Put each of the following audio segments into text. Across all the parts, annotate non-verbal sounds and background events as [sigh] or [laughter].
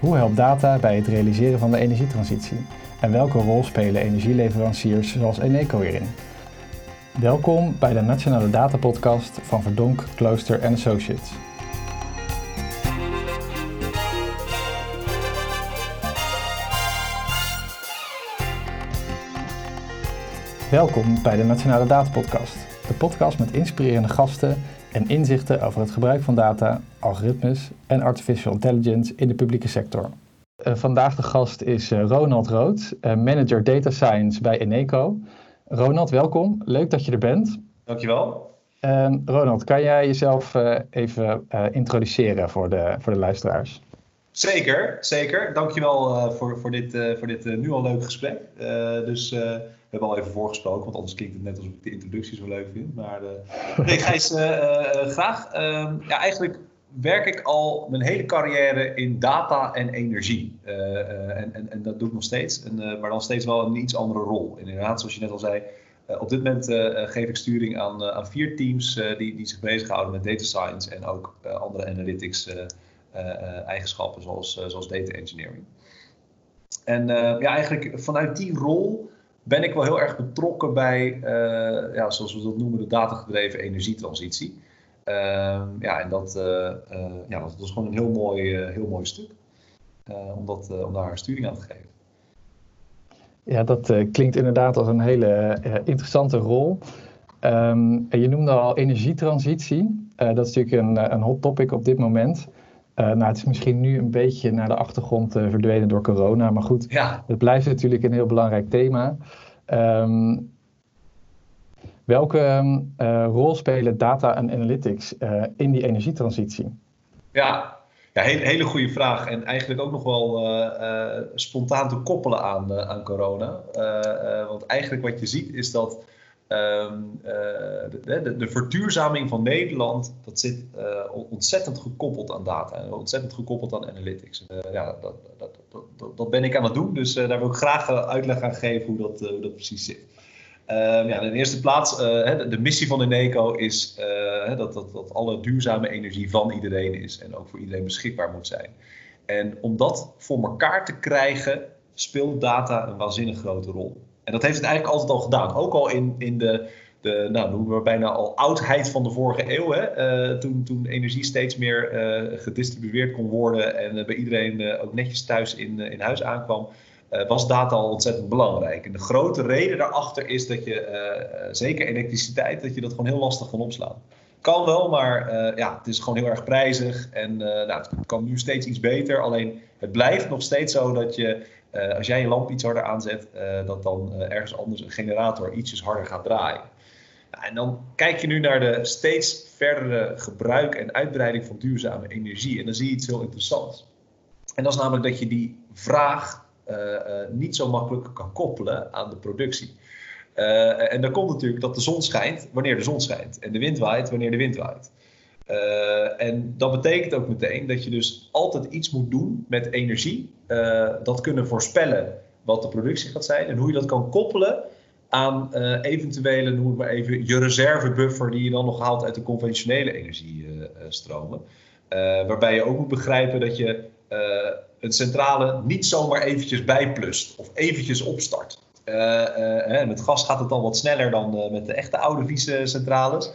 Hoe helpt data bij het realiseren van de energietransitie? En welke rol spelen energieleveranciers zoals Eneco hierin? Welkom bij de Nationale Data Podcast van Verdonk, Klooster Associates. Welkom bij de Nationale Data Podcast, de podcast met inspirerende gasten en inzichten over het gebruik van data, algoritmes en artificial intelligence in de publieke sector. Uh, vandaag de gast is uh, Ronald Rood, uh, manager data science bij Eneco. Ronald, welkom. Leuk dat je er bent. Dankjewel. Ronald, kan jij jezelf even introduceren voor de, voor de luisteraars? Zeker, zeker. Dankjewel voor, voor dit, voor dit nu al leuk gesprek. dus we hebben al even voorgesproken, want anders klinkt het net alsof ik de introductie zo leuk vind. Maar uh, nee, Gijs, uh, graag. Ehm, ja, eigenlijk werk ik al mijn hele carrière in data en energie. en, en, en dat doe ik nog steeds, en, maar dan steeds wel een iets andere rol. Inderdaad, zoals je net al zei, op dit moment geef ik sturing aan, aan vier teams die, die zich bezighouden met data science en ook andere analytics eigenschappen zoals, zoals data engineering. En ja, eigenlijk vanuit die rol ben ik wel heel erg betrokken bij, ja, zoals we dat noemen, de datagedreven energietransitie. Uh, ja, en dat, ja, dat, is gewoon een heel mooi, heel mooi stuk om, dat, om daar sturing aan te geven. Ja, dat klinkt inderdaad als een hele interessante rol. Um, je noemde al energietransitie. dat is natuurlijk een, een hot topic op dit moment. Nou, het is misschien nu een beetje naar de achtergrond verdwenen door corona. Maar goed, ja. het blijft natuurlijk een heel belangrijk thema. Um, welke uh, rol spelen data en analytics in die energietransitie? Ja, ja hele, hele goede vraag. En eigenlijk ook nog wel spontaan te koppelen aan, aan corona. want eigenlijk wat je ziet is dat um, de, de, de, verduurzaming van Nederland, dat zit ontzettend gekoppeld aan data en ontzettend gekoppeld aan analytics. ja, dat, dat, dat, dat, ben ik aan het doen, dus daar wil ik graag uitleg aan geven hoe dat, dat precies zit. Uh, ja, in de eerste plaats, uh, de, missie van Eneco is uh, dat, dat, dat alle duurzame energie van iedereen is en ook voor iedereen beschikbaar moet zijn. En om dat voor elkaar te krijgen, speelt data een waanzinnig grote rol. En dat heeft het eigenlijk altijd al gedaan. Ook al in, in de, de nou, noemen we bijna al oudheid van de vorige eeuw. Hè? toen, toen energie steeds meer gedistribueerd kon worden en bij iedereen ook netjes thuis in, in huis aankwam was data al ontzettend belangrijk. En de grote reden daarachter is dat je, zeker elektriciteit, dat je dat gewoon heel lastig kan opslaan. Kan wel, maar ja, het is gewoon heel erg prijzig en nou, het kan nu steeds iets beter. Alleen het blijft nog steeds zo dat je, als jij je lamp iets harder aanzet, dat dan ergens anders een generator ietsjes harder gaat draaien. En dan kijk je nu naar de steeds verdere gebruik en uitbreiding van duurzame energie. En dan zie je iets heel interessants. En dat is namelijk dat je die vraag eh, eh, niet zo makkelijk kan koppelen aan de productie. Eh, en dan komt natuurlijk dat de zon schijnt wanneer de zon schijnt en de wind waait wanneer de wind waait. En dat betekent ook meteen dat je dus altijd iets moet doen met energie. dat kunnen voorspellen wat de productie gaat zijn en hoe je dat kan koppelen aan eventuele, noem het maar even, je reservebuffer die je dan nog haalt uit de conventionele energiestromen. waarbij je ook moet begrijpen dat je een centrale niet zomaar eventjes bijplust of eventjes opstart. Uh, met gas gaat het dan wat sneller dan met de echte oude vieze centrales.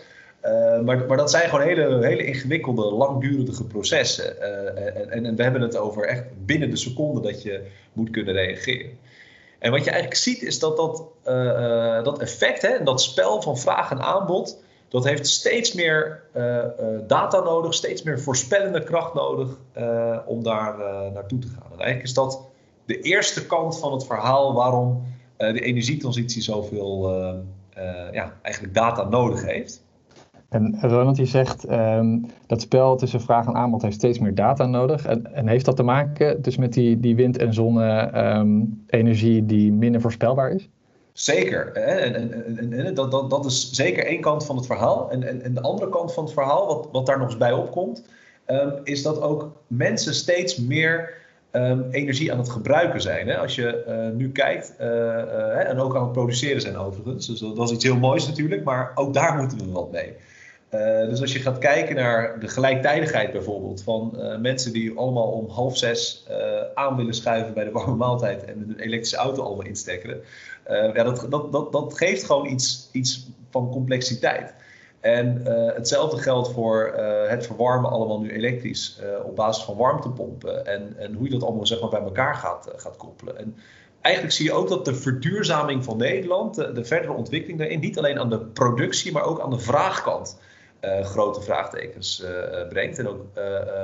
Maar, maar dat zijn gewoon hele, hele ingewikkelde, langdurige processen. En, en, en, we hebben het over echt binnen de seconde dat je moet kunnen reageren. En wat je eigenlijk ziet is dat dat, dat effect, hè, dat spel van vraag en aanbod, dat heeft steeds meer data nodig, steeds meer voorspellende kracht nodig om daar naartoe te gaan. En eigenlijk is dat de eerste kant van het verhaal waarom de energietransitie zoveel ja, eigenlijk data nodig heeft. En Ronald, je zegt um, dat spel tussen vraag en aanbod heeft steeds meer data nodig. En, en heeft dat te maken dus met die, die wind- en zonne-energie um, die minder voorspelbaar is? Zeker. En, en, en, dat, dat, dat is zeker één kant van het verhaal. En, en, de andere kant van het verhaal, wat, wat daar nog eens bij opkomt, um, is dat ook mensen steeds meer energie aan het gebruiken zijn. Hè? Als je uh, nu kijkt, uh, uh, en ook aan het produceren zijn overigens. Dus dat, dat is iets heel moois natuurlijk, maar ook daar moeten we wat mee. Dus als je gaat kijken naar de gelijktijdigheid bijvoorbeeld van mensen die allemaal om half zes aan willen schuiven bij de warme [laughs] maaltijd en een elektrische auto allemaal instekken, ja, dat, dat, dat, dat geeft gewoon iets, iets van complexiteit. En hetzelfde geldt voor het verwarmen allemaal nu elektrisch op basis van warmtepompen. En, en hoe je dat allemaal zeg maar, bij elkaar gaat, gaat koppelen. En eigenlijk zie je ook dat de verduurzaming van Nederland, de, de verdere ontwikkeling daarin, niet alleen aan de productie, maar ook aan de vraagkant grote vraagtekens brengt. En ook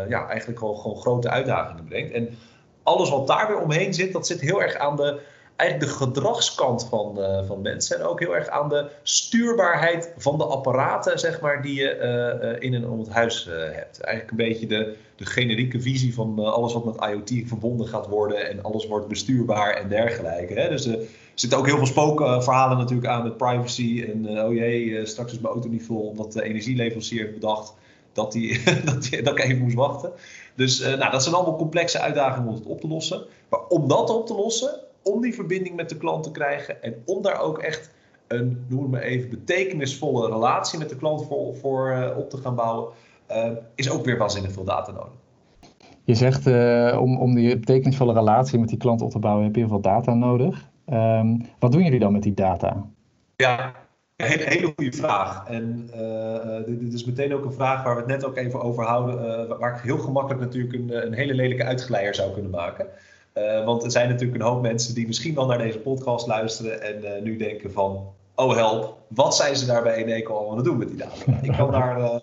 ja, eigenlijk gewoon, gewoon grote uitdagingen brengt. En alles wat daar weer omheen zit, dat zit heel erg aan de eigenlijk de gedragskant van, van mensen. En ook heel erg aan de stuurbaarheid van de apparaten, zeg maar, die je in en om het huis hebt. Eigenlijk een beetje de, de generieke visie van alles wat met IoT verbonden gaat worden en alles wordt bestuurbaar en dergelijke. Hè? Dus zitten ook heel veel spookverhalen natuurlijk aan met privacy. En oh jee, straks is mijn auto niet vol omdat de energieleverancier bedacht dat, die, [laughs] dat, dat ik even moest wachten. Dus nou, dat zijn allemaal complexe uitdagingen om het op te lossen. Maar om dat op te lossen, om die verbinding met de klant te krijgen en om daar ook echt een, noem maar even, betekenisvolle relatie met de klant voor, voor op te gaan bouwen, is ook weer waanzinnig veel data nodig. Je zegt om, om die betekenisvolle relatie met die klant op te bouwen heb je heel veel data nodig. Um, wat doen jullie dan met die data? Ja, een hele, hele goede vraag. En dit, dit, is meteen ook een vraag waar we het net ook even over houden, waar ik heel gemakkelijk natuurlijk een, een hele lelijke uitgeleier zou kunnen maken. Uh, want er zijn natuurlijk een hoop mensen die misschien wel naar deze podcast luisteren en nu denken van, oh help, wat zijn ze daar bij Eneco allemaal aan het doen met die data? [laughs] Ik kan daar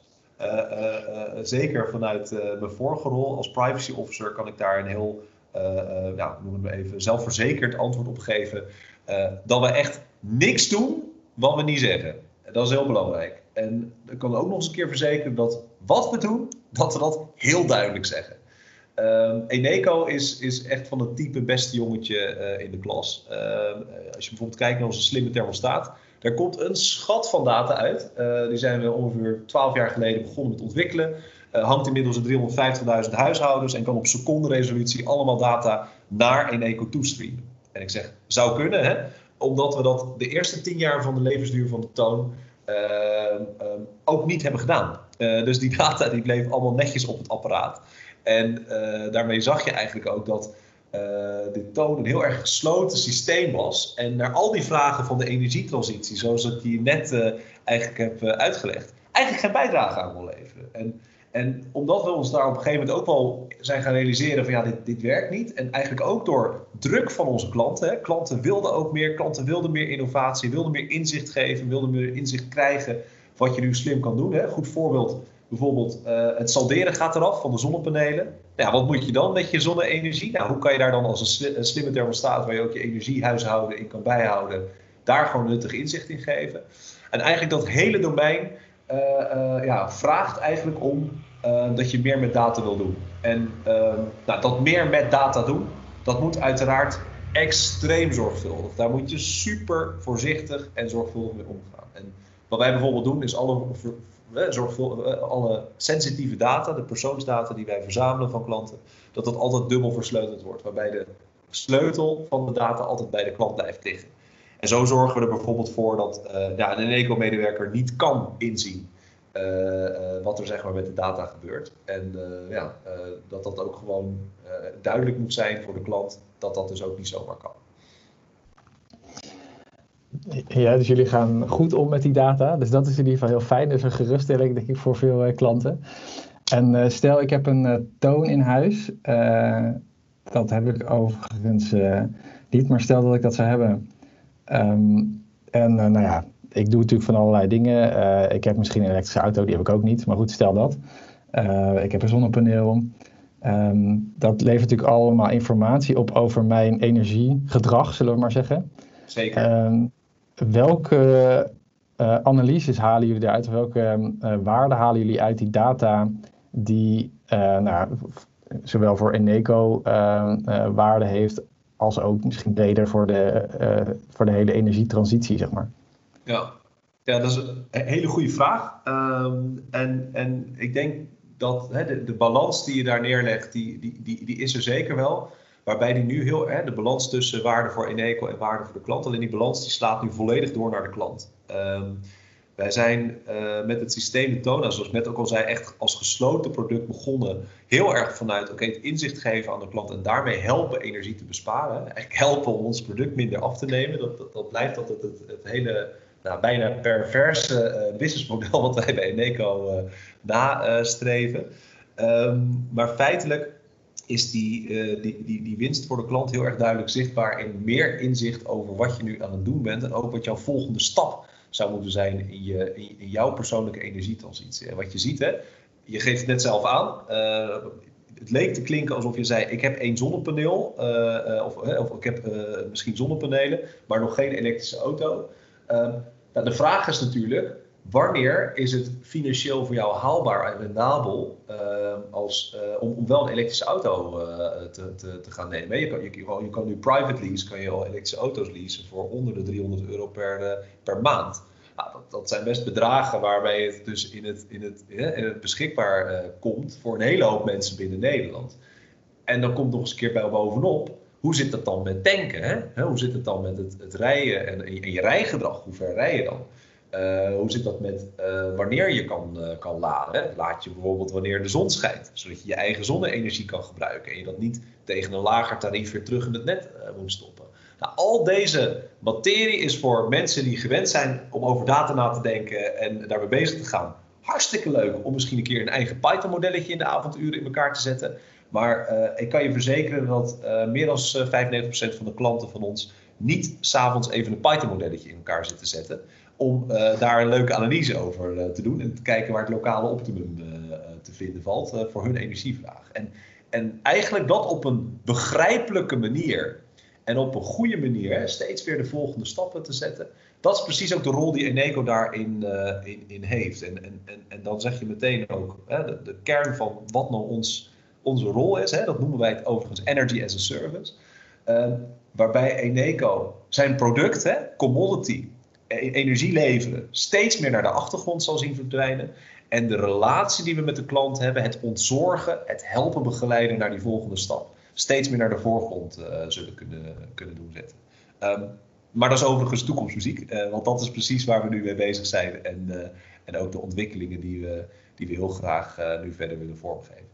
zeker vanuit mijn vorige rol als privacy officer, kan ik daar een heel, ja, noem het even, zelfverzekerd antwoord op geven. dat we echt niks doen wat we niet zeggen. Dat is heel belangrijk. En ik kan ook nog eens een keer verzekeren dat wat we doen, dat we dat heel duidelijk zeggen. Um, Eneco is, is echt van het type beste jongetje uh, in de klas. Uh, als je bijvoorbeeld kijkt naar onze slimme thermostaat, daar komt een schat van data uit. Uh, die zijn we ongeveer 12 jaar geleden begonnen met ontwikkelen. Hangt inmiddels in 350.000 huishoudens en kan op secondenresolutie allemaal data naar Eneco toestreamen. En ik zeg, zou kunnen, hè? omdat we dat de eerste 10 jaar van de levensduur van de toon ehm, ehm, ook niet hebben gedaan. dus die data die bleef allemaal netjes op het apparaat. En daarmee zag je eigenlijk ook dat de toon een heel erg gesloten systeem was. En naar al die vragen van de energietransitie, zoals ik die net eigenlijk heb uitgelegd, eigenlijk geen bijdrage aan wil leveren. En, en omdat we ons daar op een gegeven moment ook wel zijn gaan realiseren van ja, dit, dit werkt niet. En eigenlijk ook door druk van onze klanten. Hè, klanten wilden ook meer, klanten wilden meer innovatie, wilden meer inzicht geven, wilden meer inzicht krijgen wat je nu slim kan doen. Hè. Goed voorbeeld Bijvoorbeeld uh, het salderen gaat eraf van de zonnepanelen. Nou, wat moet je dan met je zonne-energie? Nou, hoe kan je daar dan als een, slimme thermostaat, waar je ook je energiehuishouden in kan bijhouden, daar gewoon nuttig inzicht in geven? En eigenlijk dat hele domein ja, vraagt eigenlijk om dat je meer met data wil doen. En ehm, nou, dat meer met data doen, dat moet uiteraard extreem zorgvuldig. Daar moet je super voorzichtig en zorgvuldig mee omgaan. En wat wij bijvoorbeeld doen, is alle eh, alle sensitieve data, de persoonsdata die wij verzamelen van klanten, dat dat altijd dubbel versleuteld wordt. Waarbij de sleutel van de data altijd bij de klant blijft liggen. En zo zorgen we er bijvoorbeeld voor dat ja, een eco-medewerker niet kan inzien uh, uh, wat er zeg maar, met de data gebeurt. En ja, dat dat ook gewoon duidelijk moet zijn voor de klant dat dat dus ook niet zomaar kan. Ja, dus jullie gaan goed om met die data. Dus dat is in ieder geval heel fijn. Dus een geruststelling, denk ik, voor veel klanten. En stel, ik heb een toon in huis. dat heb ik overigens niet, maar stel dat ik dat zou hebben. Um, en nou ja, ik doe natuurlijk van allerlei dingen. ik heb misschien een elektrische auto, die heb ik ook niet. Maar goed, stel dat. ik heb een zonnepaneel. Um, dat levert natuurlijk allemaal informatie op over mijn energiegedrag, zullen we maar zeggen. Zeker. Um, welke analyses halen jullie eruit? Welke waarden halen jullie uit die data die nou, zowel voor Eneco waarde heeft als ook misschien breder voor de, voor de hele energietransitie, zeg maar? Ja, ja dat is een hele goede vraag. Um, en, en ik denk dat hè, de, de, balans die je daar neerlegt, die, die, die, die is er zeker wel. Waarbij die nu heel, hè, de balans tussen waarde voor Eneco en waarde voor de klant, alleen die balans die slaat nu volledig door naar de klant. Um, Wij zijn uh, met het systeem Tona, zoals ik net ook al zei, echt als gesloten product begonnen. Heel erg vanuit oké, het inzicht geven aan de klant en daarmee helpen energie te besparen. Eigenlijk helpen om ons product minder af te nemen. Dat, dat, dat blijft altijd het, het, hele nou, bijna perverse uh, businessmodel [laughs] wat wij bij Eneco uh, nastreven. Um, maar feitelijk is die, die, die, die winst voor de klant heel erg duidelijk zichtbaar in meer inzicht over wat je nu aan het doen bent en ook wat jouw volgende stap zou moeten zijn in, je, in, jouw persoonlijke energietransitie. En wat je ziet, hè, je geeft het net zelf aan. Uh, het leek te klinken alsof je zei: Ik heb één zonnepaneel, uh, of, of, ik heb misschien zonnepanelen, maar nog geen elektrische auto. Ehm, nou, de vraag is natuurlijk: wanneer is het financieel voor jou haalbaar en rendabel ehm, als, om, om, wel een elektrische auto te, te, te, gaan nemen? Je kan, je, kan nu private lease, kan je al elektrische auto's leasen voor onder de 300 euro per, per maand. Nou, dat, dat, zijn best bedragen waarbij het dus in het, in het, in het beschikbaar uh, komt voor een hele hoop mensen binnen Nederland. En dan komt nog eens een keer bij bovenop, hoe zit dat dan met tanken? Hè? Hoe zit het dan met het, het rijden en, en, je rijgedrag? Hoe ver rij je dan? Uh, hoe zit dat met uh, wanneer je kan, uh, kan laden? Laat je bijvoorbeeld wanneer de zon schijnt, zodat je je eigen zonne-energie kan gebruiken en je dat niet tegen een lager tarief weer terug in het net moet stoppen. Nou, al deze materie is voor mensen die gewend zijn om over data na te denken en daarmee bezig te gaan. Hartstikke leuk om misschien een keer een eigen Python-modelletje in de avonturen in elkaar te zetten. Maar ik kan je verzekeren dat meer dan 95% van de klanten van ons niet s'avonds even een Python-modelletje in elkaar zitten zetten. Om uh, daar een leuke analyse over te doen en te kijken waar het lokale optimum te vinden valt voor hun energievraag. En, en eigenlijk dat op een begrijpelijke manier en op een goede manier hè, steeds weer de volgende stappen te zetten. Dat is precies ook de rol die Eneco daarin in, in heeft. En, en, en, en dan zeg je meteen ook hè, de, kern van wat nou ons, onze rol is. Hè, dat noemen wij het overigens Energy as a Service. Waarbij Eneco zijn product, hè, commodity, energie leveren, steeds meer naar de achtergrond zal zien verdwijnen. En de relatie die we met de klant hebben, het ontzorgen, het helpen begeleiden naar die volgende stap steeds meer naar de voorgrond uh, zullen kunnen, kunnen doen zetten. Um, maar dat is overigens toekomstmuziek, uh, want dat is precies waar we nu mee bezig zijn en, en ook de ontwikkelingen die we, die we heel graag nu verder willen vormgeven.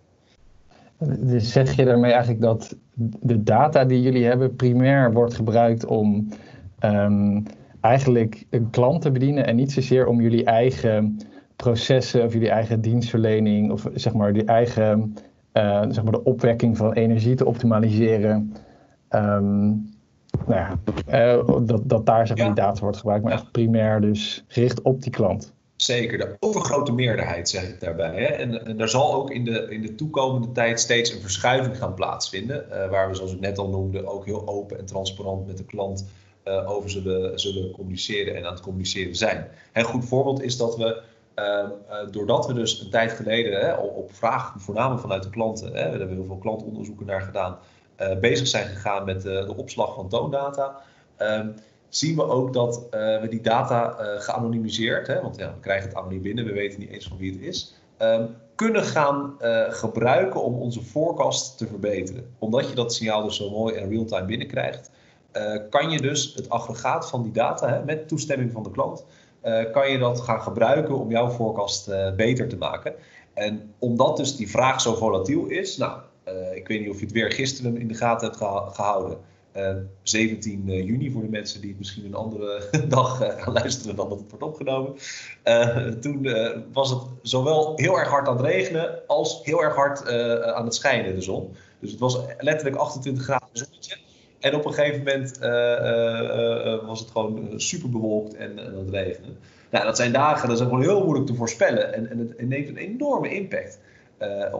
Dus zeg je daarmee eigenlijk dat de data die jullie hebben primair wordt gebruikt om um, eigenlijk een klant te bedienen en niet zozeer om jullie eigen processen of jullie eigen dienstverlening of zeg maar die eigen uh, zeg maar de opwekking van energie te optimaliseren. Um, nou ja, uh, dat, dat daar zeg maar, die data wordt gebruikt, maar echt primair dus gericht op die klant. Zeker, de overgrote meerderheid zeg ik daarbij. Hè? En, en er zal ook in de, in de toekomende tijd steeds een verschuiving gaan plaatsvinden. Uh, waar we, zoals ik net al noemde, ook heel open en transparant met de klant uh, over zullen, zullen communiceren en aan het communiceren zijn. Een goed voorbeeld is dat we Uh, doordat we dus een tijd geleden hè, op vraag, voornamelijk vanuit de klanten, hè, we hebben heel veel klantonderzoeken naar gedaan, uh, bezig zijn gegaan met de opslag van toondata, ehm, zien we ook dat we die data geanonimiseerd, hè, want ja, we krijgen het anoniem binnen, we weten niet eens van wie het is, ehm, kunnen gaan gebruiken om onze forecast te verbeteren. Omdat je dat signaal dus zo mooi en real-time binnenkrijgt, kan je dus het aggregaat van die data hè, met toestemming van de klant uh, kan je dat gaan gebruiken om jouw voorkast uh, beter te maken. En omdat dus die vraag zo volatiel is, nou, ik weet niet of je het weer gisteren in de gaten hebt gehouden. 17 juni voor de mensen die het misschien een andere [laughs] dag gaan luisteren dan dat het wordt opgenomen. toen was het zowel heel erg hard aan het regenen als heel erg hard aan het schijnen, de zon. Dus het was letterlijk 28 graden zonnetje. En op een gegeven moment uh, uh, was het gewoon super bewolkt en, het regende. Nou, dat zijn dagen, dat is gewoon heel moeilijk te voorspellen. En, en het, neemt een enorme impact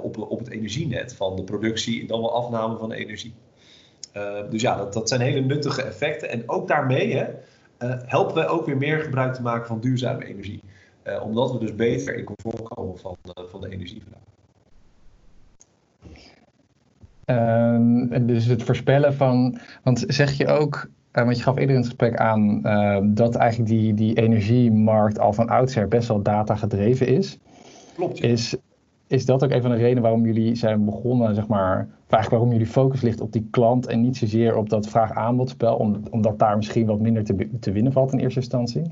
op, op het energienet van de productie en dan wel afname van de energie. dus ja, dat, dat zijn hele nuttige effecten. En ook daarmee hè, helpen wij ook weer meer gebruik te maken van duurzame energie. omdat we dus beter in controle komen van, van de energievraag. Uh, dus het voorspellen van, want zeg je ook, uh, want je gaf eerder in het gesprek aan uh, dat eigenlijk die, die energiemarkt al van oudsher best wel data gedreven is. Klopt. Is, is dat ook een van de redenen waarom jullie zijn begonnen, zeg maar, eigenlijk waarom jullie focus ligt op die klant en niet zozeer op dat vraag-aanbodspel, om, omdat daar misschien wat minder te, te winnen valt in eerste instantie?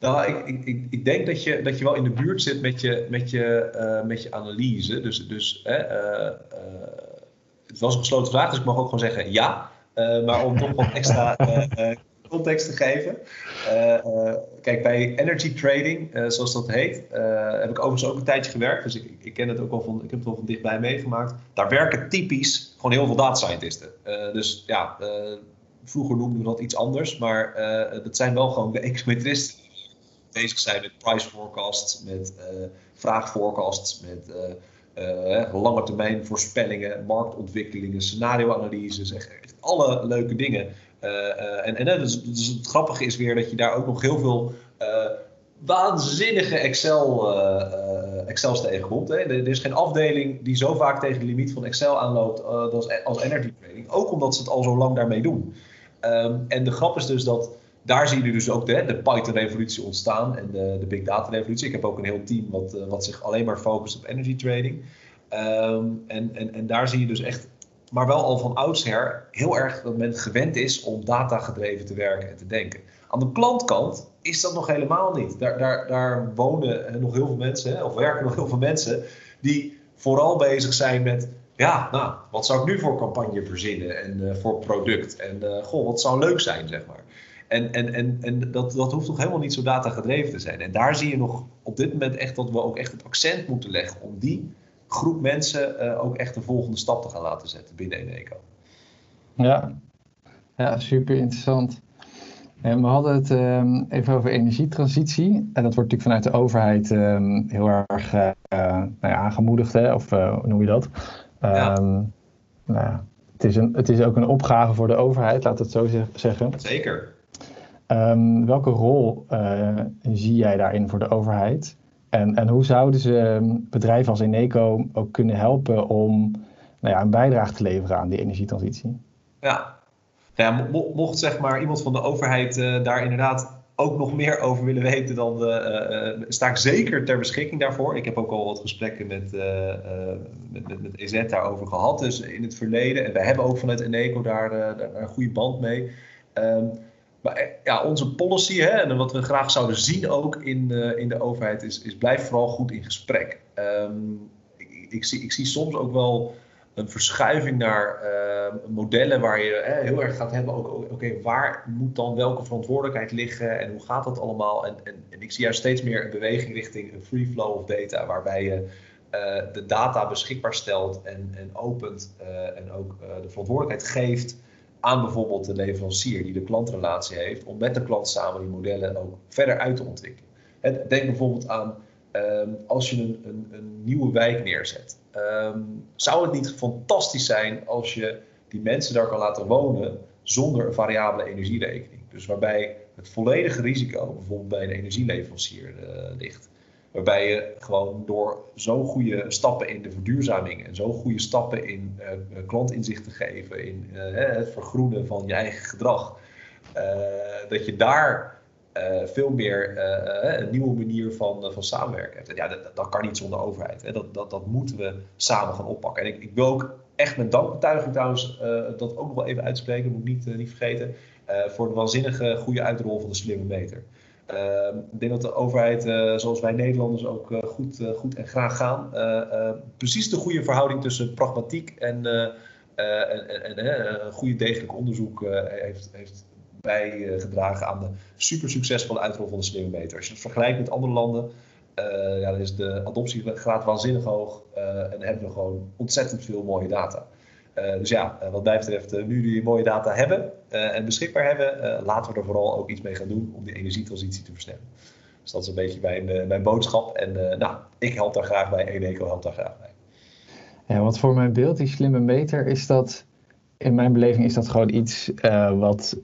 Nou, ik, ik, ik denk dat je, dat je wel in de buurt zit met je, met je, uh, met je analyse. Dus, dus uh, uh, het was een gesloten vraag, dus ik mag ook gewoon zeggen ja. maar om toch wat extra [laughs] context te geven. kijk, bij energy trading, zoals dat heet, heb ik overigens ook een tijdje gewerkt. Dus ik, ik ken het ook wel van, ik heb het wel van dichtbij meegemaakt. Daar werken typisch gewoon heel veel data scientisten. dus ja, vroeger noemden we dat iets anders, maar dat zijn wel gewoon de econometristen bezig zijn met price forecasts, met uh, vraagforecasts, met uh, lange termijn voorspellingen, marktontwikkelingen, scenario-analyses, echt, alle leuke dingen. en en dus, dus, het grappige is weer dat je daar ook nog heel veel waanzinnige Excel, Excels tegenkomt. Hè. Er, is geen afdeling die zo vaak tegen de limiet van Excel aanloopt als, als energy trading. Ook omdat ze het al zo lang daarmee doen. Ehm, en de grap is dus dat daar zie je dus ook de, de Python-revolutie ontstaan en de, de Big Data-revolutie. Ik heb ook een heel team wat, uh, wat zich alleen maar focust op energy trading. Um, en, en, en daar zie je dus echt, maar wel al van oudsher, heel erg dat men gewend is om data-gedreven te werken en te denken. Aan de klantkant is dat nog helemaal niet. Daar, daar, daar wonen nog heel veel mensen, of werken nog heel veel mensen, die vooral bezig zijn met ja, nou, wat zou ik nu voor campagne verzinnen en uh, voor product? En goh, wat zou leuk zijn, zeg maar. En, en, en, en dat, dat hoeft toch helemaal niet zo data gedreven te zijn. En daar zie je nog op dit moment echt dat we ook echt het accent moeten leggen om die groep mensen uh, ook echt de volgende stap te gaan laten zetten binnen Eneco. Ja, ja super interessant. En we hadden het um, even over energietransitie. En dat wordt natuurlijk vanuit de overheid um, heel erg uh, nou ja, aangemoedigd, hè? of uh, hoe noem je dat? Um, ja. Nou ja, het, is een, het is ook een opgave voor de overheid, laat het zo zeggen. Zeker. Um, welke rol uh, zie jij daarin voor de overheid? En, en hoe zouden ze ehm, bedrijven als Eneco ook kunnen helpen om nou ja, een bijdrage te leveren aan die energietransitie? Ja, mocht zeg maar iemand van de overheid uh, daar inderdaad ook nog meer over willen weten, dan uh, sta ik zeker ter beschikking daarvoor. Ik heb ook al wat gesprekken met, met, met, met, EZ daarover gehad, dus in het verleden. En wij hebben ook vanuit Eneco daar, een goede band mee. Um, maar eh, ja, onze policy hè, en wat we graag zouden zien ook in, uh, in de overheid is, is blijf vooral goed in gesprek. Um, ik, ik, zie, ik zie soms ook wel een verschuiving naar uh, modellen waar je heel erg gaat hebben, oké, okay, waar moet dan welke verantwoordelijkheid liggen en hoe gaat dat allemaal? En, en, ik zie juist steeds meer een beweging richting een free flow of data, waarbij je de data beschikbaar stelt en, en opent en ook de verantwoordelijkheid geeft aan bijvoorbeeld de leverancier die de klantrelatie heeft, om met de klant samen die modellen ook verder uit te ontwikkelen. En denk bijvoorbeeld aan um, als je een, een, een, nieuwe wijk neerzet. Um, zou het niet fantastisch zijn als je die mensen daar kan laten wonen zonder een variabele energierekening? Dus waarbij het volledige risico bijvoorbeeld bij een energieleverancier uh, ligt. Waarbij je gewoon door zo goede stappen in de verduurzaming en zo goede stappen in uh, klantinzicht te geven, in uh, het vergroenen van je eigen gedrag, dat je daar veel meer een nieuwe manier van, van samenwerken hebt. Ja, dat, dat, kan niet zonder overheid. Hè. Dat, dat, dat moeten we samen gaan oppakken. En ik, ik wil ook echt mijn dankbetuiging trouwens dat ook nog wel even uitspreken, moet ik niet, niet vergeten, voor de waanzinnige goede uitrol van de slimme meter. Uh, ik denk dat de overheid, uh, zoals wij Nederlanders ook uh, goed, goed en graag gaan, precies de goede verhouding tussen pragmatiek en, en, goede degelijk onderzoek heeft, heeft bijgedragen aan de super succesvolle uitrol van de slimme meter. Als je het vergelijkt met andere landen, ja, dan is de adoptiegraad waanzinnig hoog en hebben we gewoon ontzettend veel mooie data. Uh, dus ja, uh, wat mij betreft, uh, nu die mooie data hebben en beschikbaar hebben, laten we er vooral ook iets mee gaan doen om die energietransitie te versnellen. Dus dat is een beetje mijn, mijn boodschap. En nou, ik help daar graag bij, Eneco helpt daar graag bij. Ja, want voor mijn beeld, die slimme meter, is dat, in mijn beleving is dat gewoon iets wat,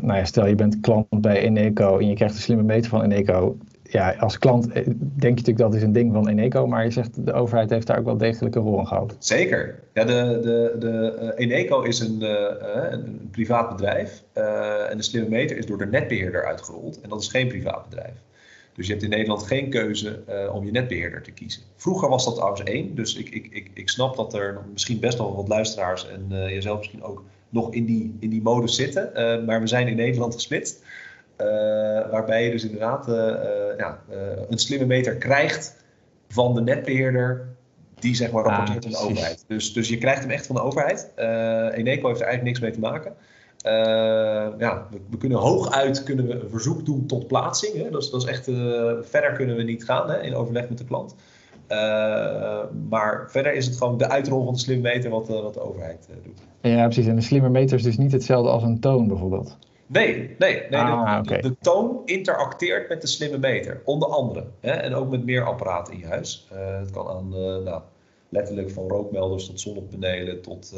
nou ja, stel je bent klant bij Eneco en je krijgt een slimme meter van Eneco ja, als klant eh, denk je natuurlijk dat is een ding van Eneco, maar je zegt de overheid heeft daar ook wel degelijk een rol in gehad. Zeker. Ja, de, de, de, uh, Eneco is een, uh, een, privaat bedrijf en de slimme meter is door de netbeheerder uitgerold en dat is geen privaat bedrijf. Dus je hebt in Nederland geen keuze om je netbeheerder te kiezen. Vroeger was dat trouwens één, dus ik, ik, ik, ik snap dat er misschien best wel wat luisteraars en jezelf misschien ook nog in die, in die modus zitten, maar we zijn in Nederland gesplitst. Waarbij je dus inderdaad ja, een slimme meter krijgt van de netbeheerder die zeg maar rapporteert aan de overheid. Dus, dus je krijgt hem echt van de overheid. Eneco heeft er eigenlijk niks mee te maken. ja, we, we, kunnen hooguit kunnen we een verzoek doen tot plaatsing. Hè? Dat, is, dat is echt, verder kunnen we niet gaan hè, in overleg met de klant. Uh, maar verder is het gewoon de uitrol van de slimme meter wat, wat de overheid doet. Ja, precies. En de slimme meter is dus niet hetzelfde als een toon bijvoorbeeld? Nee, nee, nee ah, de, de, toon interacteert met de slimme meter, onder andere. Hè, en ook met meer apparaten in je huis. het kan aan nou, letterlijk van rookmelders tot zonnepanelen tot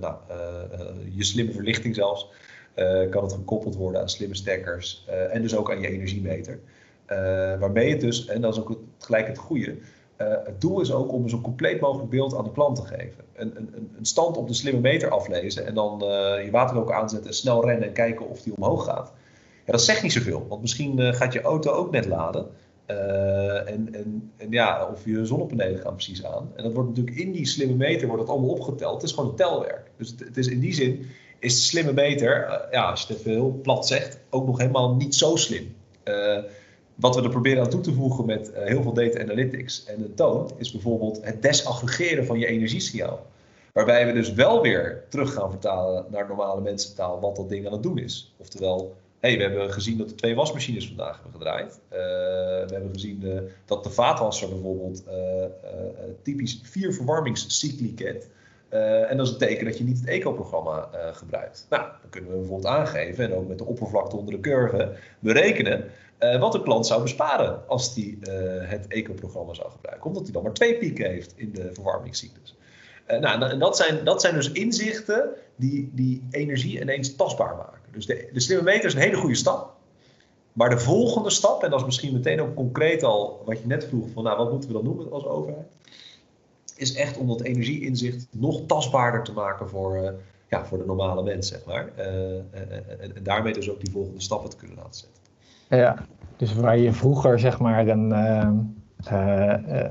nou, je slimme verlichting zelfs. kan het gekoppeld worden aan slimme stekkers en dus ook aan je energiemeter. waarmee het dus, en dat is ook gelijk het goede, uh, het doel is ook om een zo compleet mogelijk beeld aan de klant te geven. Een, een, een stand op de slimme meter aflezen en dan uh, je waterloop aanzetten en snel rennen en kijken of die omhoog gaat. Dat zegt niet zoveel, want misschien uh, gaat je auto ook net laden. en, en, en, ja, of je zonnepanelen gaan precies aan. En dat wordt natuurlijk in die slimme meter wordt het allemaal opgeteld. Het is gewoon een telwerk. Dus het, is in die zin is de slimme meter, ja, als je het even heel plat zegt, ook nog helemaal niet zo slim wat we er proberen aan toe te voegen met uh, heel veel data analytics en een toon, is bijvoorbeeld het desaggregeren van je energiesignaal. Waarbij we dus wel weer terug gaan vertalen naar normale mensentaal wat dat ding aan het doen is. Oftewel, hey, we hebben gezien dat de twee wasmachines vandaag hebben gedraaid. Uh, we hebben gezien uh, dat de vaatwasser bijvoorbeeld typisch vier verwarmingscycli kent. en dat is een teken dat je niet het eco-programma gebruikt. Nou, dan kunnen we bijvoorbeeld aangeven en ook met de oppervlakte onder de curve berekenen uh, wat de klant zou besparen als hij uh, het eco-programma zou gebruiken. Omdat hij dan maar twee pieken heeft in de verwarmingscyclus. Uh, nou, en dat zijn, dat zijn dus inzichten die, die energie ineens tastbaar maken. Dus de, de slimme meter is een hele goede stap. Maar de volgende stap, en dat is misschien meteen ook concreet al wat je net vroeg, van nou, wat moeten we dan doen als overheid? Is echt om dat energieinzicht nog tastbaarder te maken voor, ja, voor de normale mens, zeg maar. en daarmee dus ook die volgende stappen te kunnen laten zetten. Ja, dus waar je vroeger zeg maar een, uh,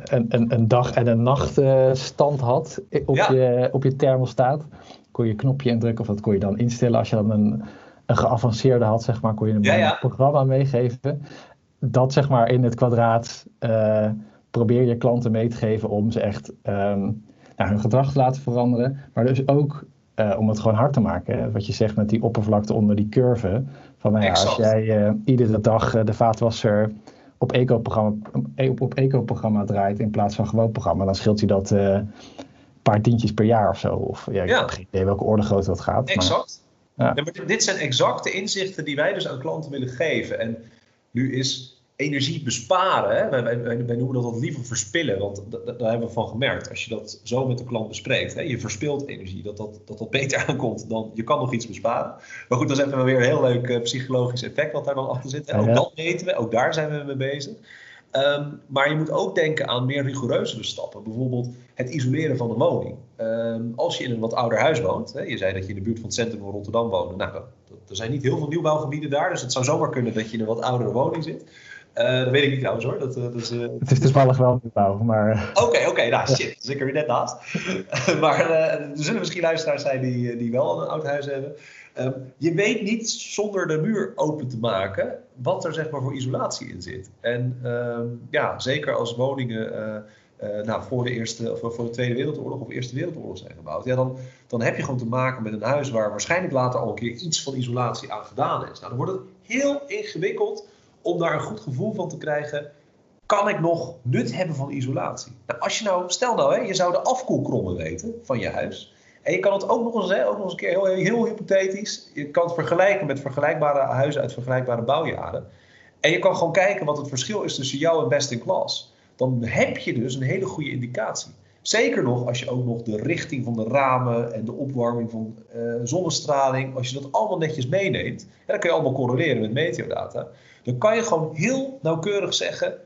een, een, een, dag- en een nachtstand had op, je, op je thermostaat, kon je een knopje indrukken of dat kon je dan instellen. Als je dan een, een geavanceerde had, zeg maar, kon je een programma meegeven. Dat zeg maar in het kwadraat uh, probeer je klanten mee te geven om ze echt um, nou, hun gedrag te laten veranderen. Maar dus ook uh, om het gewoon hard te maken. Wat je zegt met die oppervlakte onder die curve. Van nou ja, als jij uh, iedere dag uh, de vaatwasser op eco-programma op, op eco draait in plaats van gewoon programma, dan scheelt je dat een paar tientjes per jaar of zo. Of ja, ik heb geen idee welke orde grootte dat gaat. Exact. Maar, ja. Ja, maar dit zijn exacte inzichten die wij dus aan klanten willen geven. En nu is energie besparen, hè? Wij, wij, wij, noemen dat, dat liever verspillen, want daar hebben we van gemerkt. Als je dat zo met de klant bespreekt, hè, je verspilt energie, dat dat, dat dat beter [laughs] aankomt dan je kan nog iets besparen. Maar goed, dat is even weer een heel leuk uh, psychologisch effect wat daar dan achter zit. En ook dat weten we, ook daar zijn we mee bezig. Um, maar je moet ook denken aan meer rigoureuzere stappen. Bijvoorbeeld het isoleren van de woning. Um, als je in een wat ouder huis woont, hè, je zei dat je in de buurt van het centrum van Rotterdam woonde. Nou, er zijn niet heel veel nieuwbouwgebieden daar, dus het zou zomaar kunnen dat je in een wat oudere woning zit. Uh, dat weet ik niet trouwens hoor. Dat, dat is, uh... Het is toevallig wel nieuwbouw, maar... Oké, oké, okay, nou shit, dus ik er weer net naast. [laughs] maar er zullen misschien luisteraars zijn die, die wel een oud huis hebben. Um, je weet niet zonder de muur open te maken wat er zeg maar voor isolatie in zit. En um, ja, zeker als woningen nou, voor, de eerste, of voor de Tweede Wereldoorlog of Eerste Wereldoorlog zijn gebouwd. Ja, dan, dan heb je gewoon te maken met een huis waar waarschijnlijk later al een keer iets van isolatie aan gedaan is. Nou, dan wordt het heel ingewikkeld om daar een goed gevoel van te krijgen. Kan ik nog nut hebben van isolatie? Nou, als je nou, stel nou, hè, je zou de afkoelkrommen weten van je huis. En je kan het ook nog eens, hè, ook nog eens een keer heel, heel hypothetisch. Je kan het vergelijken met vergelijkbare huizen uit vergelijkbare bouwjaren. En je kan gewoon kijken wat het verschil is tussen jou en best in class. Dan heb je dus een hele goede indicatie. Zeker nog als je ook nog de richting van de ramen en de opwarming van uh, zonnestraling, als je dat allemaal netjes meeneemt, en dan kun je allemaal correleren met meteodata, dan kan je gewoon heel nauwkeurig zeggen,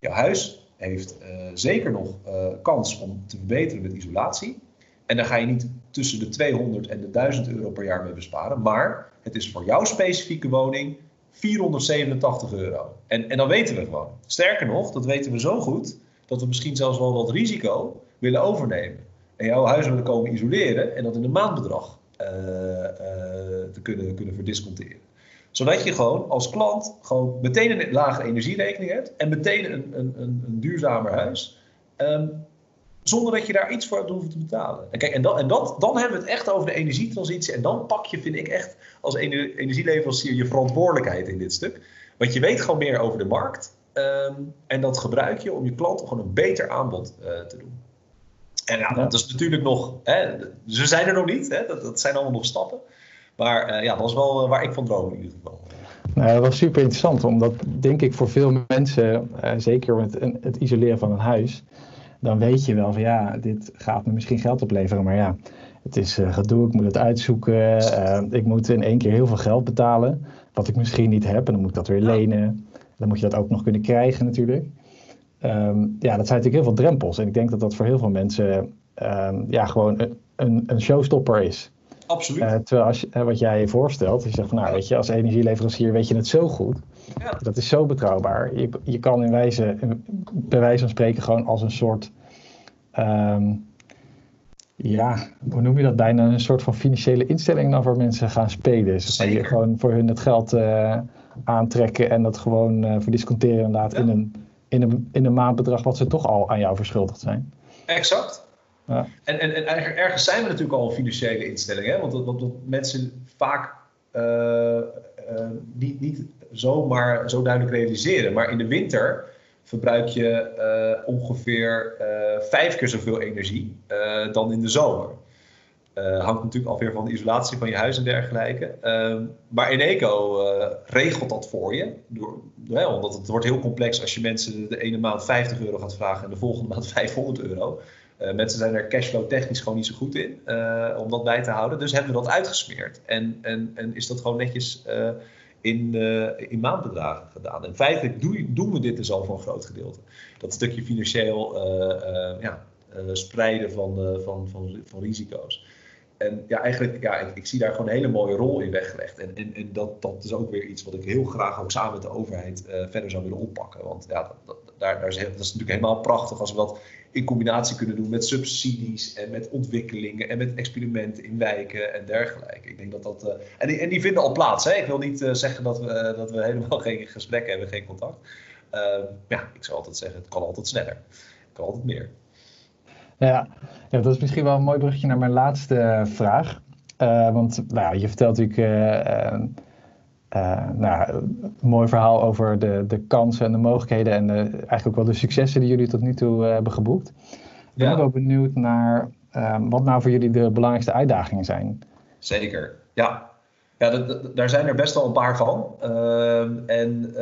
je huis heeft uh, zeker nog uh, kans om te verbeteren met isolatie. En daar ga je niet tussen de 200 en de 1000 euro per jaar mee besparen, maar het is voor jouw specifieke woning 487 euro. En, en dan weten we gewoon. Sterker nog, dat weten we zo goed dat we misschien zelfs wel wat risico willen overnemen. En jouw huis willen komen isoleren en dat in een maandbedrag uh, te kunnen, kunnen verdisconteren. Zodat je gewoon als klant gewoon meteen een lage energierekening hebt en meteen een, een, een, een duurzamer huis. Ehm, zonder dat je daar iets voor hoeft te betalen. En, kijk, en, dan, en dat, dan hebben we het echt over de energietransitie. En dan pak je, vind ik echt, als energieleverancier je verantwoordelijkheid in dit stuk. Want je weet gewoon meer over de markt. Ehm, en dat gebruik je om je klanten gewoon een beter aanbod uh, te doen. En ja, dat is natuurlijk nog, hè, ze zijn er nog niet, hè, dat, dat zijn allemaal nog stappen. Maar uh, ja, dat is wel waar ik van droom in ieder geval. Nou, dat was super interessant, omdat denk ik voor veel mensen, uh, zeker met een, het isoleren van een huis, dan weet je wel van ja, dit gaat me misschien geld opleveren, maar ja, het is gedoe, ik moet het uitzoeken, ik moet in één keer heel veel geld betalen, wat ik misschien niet heb, en dan moet ik dat weer lenen. Dan moet je dat ook nog kunnen krijgen natuurlijk. Um, ja, dat zijn natuurlijk heel veel drempels. En ik denk dat dat voor heel veel mensen um, ja, gewoon een, een, een showstopper is. Absoluut. Uh, terwijl als, uh, wat jij je voorstelt, je zegt van nou, weet je, als energieleverancier weet je het zo goed. Ja. Dat is zo betrouwbaar. Je, je kan in wijze, bij wijze van spreken gewoon als een soort, um, ja, hoe noem je dat bijna, een soort van financiële instelling dan voor mensen gaan spelen. Dus dat je gewoon voor hun het geld uh, aantrekken en dat gewoon uh, verdisconteren inderdaad ja. in, een, in, een, in een maandbedrag wat ze toch al aan jou verschuldigd zijn. Exact. En, en, en ergens zijn we natuurlijk al een financiële instelling, hè? Want, dat, dat, mensen vaak uh, niet, niet zomaar zo duidelijk realiseren. Maar in de winter verbruik je uh, ongeveer vijf keer zoveel energie dan in de zomer. Hangt natuurlijk alweer van de isolatie van je huis en dergelijke. Uh, maar Eneco regelt dat voor je. Door, omdat het wordt heel complex als je mensen de ene maand 50 euro gaat vragen en de volgende maand 500 euro. Mensen zijn er cashflow technisch gewoon niet zo goed in om dat bij te houden. Dus hebben we dat uitgesmeerd. En, en, en is dat gewoon netjes in, in maandbedragen gedaan. En feitelijk doen, we dit dus al voor een groot gedeelte. Dat stukje financieel ja, spreiden van, van, van, van risico's. En ja, eigenlijk, ja, ik, zie daar gewoon een hele mooie rol in weggelegd. En, en, en dat, dat is ook weer iets wat ik heel graag ook samen met de overheid verder zou willen oppakken. Want ja, dat, daar, daar is, dat is natuurlijk helemaal prachtig als we dat in combinatie kunnen doen met subsidies en met ontwikkelingen en met experimenten in wijken en dergelijke. Ik denk dat dat. Uh, en, die, en die vinden al plaats. Hè? Ik wil niet uh, zeggen dat we, dat we helemaal [laughs] geen gesprek hebben, geen contact. Ehm, ja, ik zou altijd zeggen, het kan altijd sneller. Het kan altijd meer. Ja, dat is misschien wel een mooi bruggetje naar mijn laatste vraag. Uh, want nou, je vertelt natuurlijk uh, uh, nou, een mooi verhaal over de, de kansen en de mogelijkheden en de, eigenlijk ook wel de successen die jullie tot nu toe hebben geboekt. Ik ben ja. wel benieuwd naar wat nou voor jullie de belangrijkste uitdagingen zijn. Zeker, ja. Ja, daar zijn er best wel een paar van. en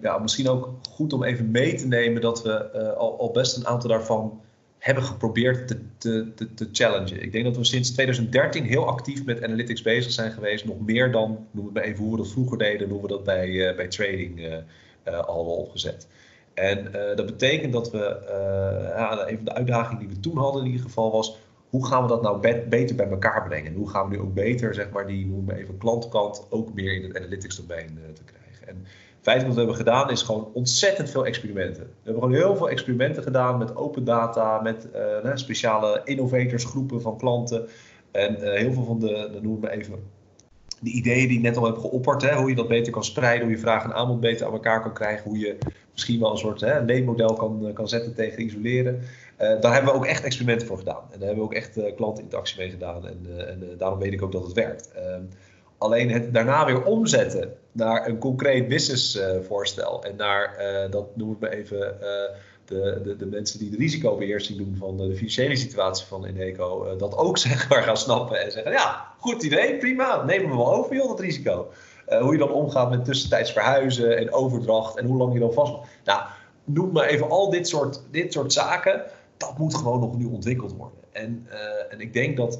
ja, misschien ook goed om even mee te nemen dat we al, al best een aantal daarvan hebben geprobeerd te, te, te, te, challengen. Ik denk dat we sinds 2013 heel actief met analytics bezig zijn geweest. Nog meer dan, noem het maar even hoe we dat vroeger deden, hoe we dat bij, uh, bij trading uh, al opgezet. En dat betekent dat we, ja, een van de uitdagingen die we toen hadden in ieder geval was, hoe gaan we dat nou be beter bij elkaar brengen? En hoe gaan we nu ook beter, zeg maar, die, noem maar even klantkant ook meer in het analytics domein te krijgen? En feitelijk wat we hebben gedaan is gewoon ontzettend veel experimenten. We hebben gewoon heel veel experimenten gedaan met open data, met uh, speciale innovatorsgroepen van klanten. En uh, heel veel van de, dan noemen even, de ideeën die ik net al heb geopperd. Hè, hoe je dat beter kan spreiden, hoe je vraag en aanbod beter aan elkaar kan krijgen. Hoe je misschien wel een soort hè, kan, kan zetten tegen isoleren. Uh, daar hebben we ook echt experimenten voor gedaan. En daar hebben we ook echt klantinteractie mee gedaan. En, en daarom weet ik ook dat het werkt. Ehm, Alleen het daarna weer omzetten naar een concreet businessvoorstel. en naar, uh, dat noem ik maar even, uh, de, de, de, mensen die de risicobeheersing doen van de, de financiële situatie van Ineco, uh, dat ook [laughs] zeg maar gaan snappen en zeggen: ja, goed idee, prima, nemen we wel over, joh, dat risico. hoe je dan omgaat met tussentijds verhuizen en overdracht en hoe lang je dan vast. Nou, noem maar even al dit soort, dit soort zaken. Dat moet gewoon nog nu ontwikkeld worden. En, en ik denk dat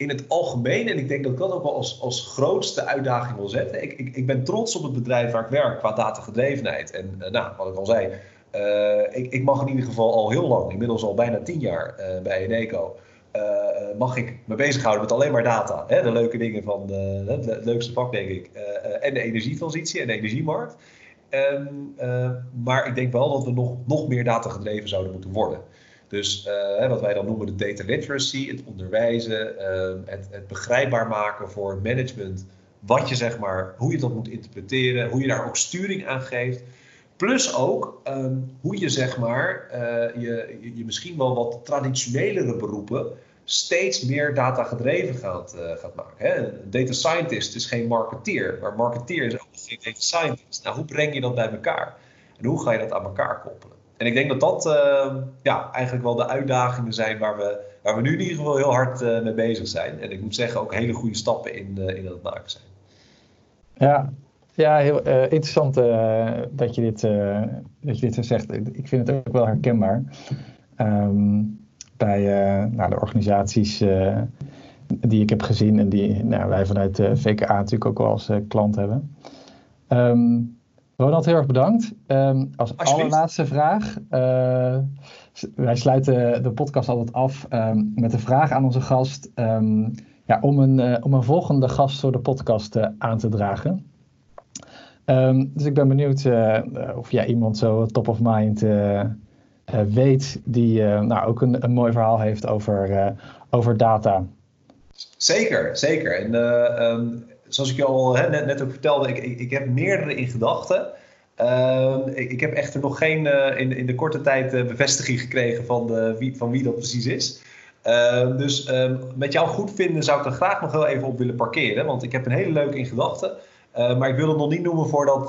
in het algemeen, en ik denk dat ik dat ook wel als, als grootste uitdaging wil zetten. Ik, ik, ik ben trots op het bedrijf waar ik werk qua datagedrevenheid. En uh, nou, wat ik al zei, uh, ik, ik mag in ieder geval al heel lang, inmiddels al bijna tien jaar uh, bij Eneco, mag ik me bezighouden met alleen maar data. Hè? De leuke dingen van het, het, leukste vak, denk ik. en de energietransitie en de energiemarkt. Maar ik denk wel dat we nog, nog meer datagedreven zouden moeten worden. Dus uh, wat wij dan noemen de data literacy, het onderwijzen, uh, het, het, begrijpbaar maken voor management wat je zeg maar, hoe je dat moet interpreteren, hoe je daar ook sturing aan geeft. Plus ook ehm, hoe je zeg maar uh, je, je misschien wel wat traditionelere beroepen steeds meer data gedreven gaat, uh, gaat maken. Hè? Een data scientist is geen marketeer, maar marketeer is ook geen data scientist. Nou, hoe breng je dat bij elkaar? En hoe ga je dat aan elkaar koppelen? En ik denk dat dat uh, ja, eigenlijk wel de uitdagingen zijn waar we, waar we nu in ieder geval heel hard uh, mee bezig zijn. En ik moet zeggen, ook hele goede stappen in, uh, in het maken zijn. Ja, ja heel interessant dat, je dit, dat dit zegt. Ik vind het ook wel herkenbaar. Um, bij nou, de organisaties die ik heb gezien en die nou, wij vanuit VKA natuurlijk ook wel als klant hebben. Um, Ronald, heel erg bedankt. Um, als allerlaatste vraag. Uh, wij sluiten de podcast altijd af um, met een vraag aan onze gast. Um, ja, om, een, uh, om een volgende gast voor de podcast uh, aan te dragen. dus ik ben benieuwd of jij iemand zo top of mind weet die nou, ook een, een mooi verhaal heeft over, over data. Zeker, zeker. En zoals ik je al hè, net, net ook vertelde, ik, ik, ik heb meerdere in gedachten. Uh, ik, ik, heb echter nog geen uh, in, in de korte tijd uh, bevestiging gekregen van, de, wie, van wie dat precies is. Uh, dus ehm, met jouw goed vinden zou ik er graag nog heel even op willen parkeren. Want ik heb een hele leuke in gedachten. maar ik wil het nog niet noemen voordat,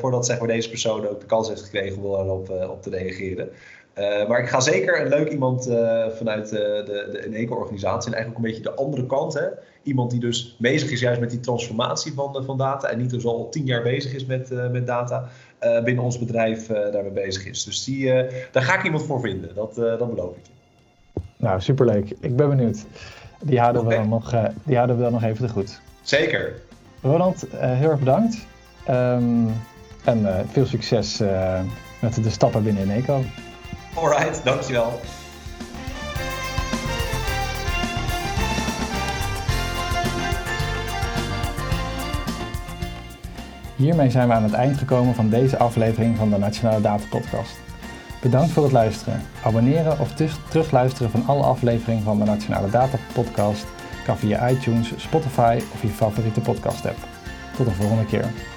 voordat zeg maar, deze persoon ook de kans heeft gekregen om erop op te reageren. Maar ik ga zeker een leuk iemand vanuit de, de Eneco-organisatie en eigenlijk een beetje de andere kant. Hè? Iemand die dus bezig is juist met die transformatie van, van data en niet dus al tien jaar bezig is met, met data binnen ons bedrijf daarmee bezig is. Dus die, daar ga ik iemand voor vinden, dat, dat beloof ik je. Nou, superleuk. Ik ben benieuwd. Die houden, okay. we, dan nog, die houden we dan nog even te goed. Zeker. Ronald, heel erg bedankt. Um, en veel succes met de stappen binnen Eneco. Alright, dankjewel. Hiermee zijn we aan het eind gekomen van deze aflevering van de Nationale Data Podcast. Bedankt voor het luisteren. Abonneren of terugluisteren van alle afleveringen van de Nationale Data Podcast kan via iTunes, Spotify of je favoriete podcast app. Tot de volgende keer.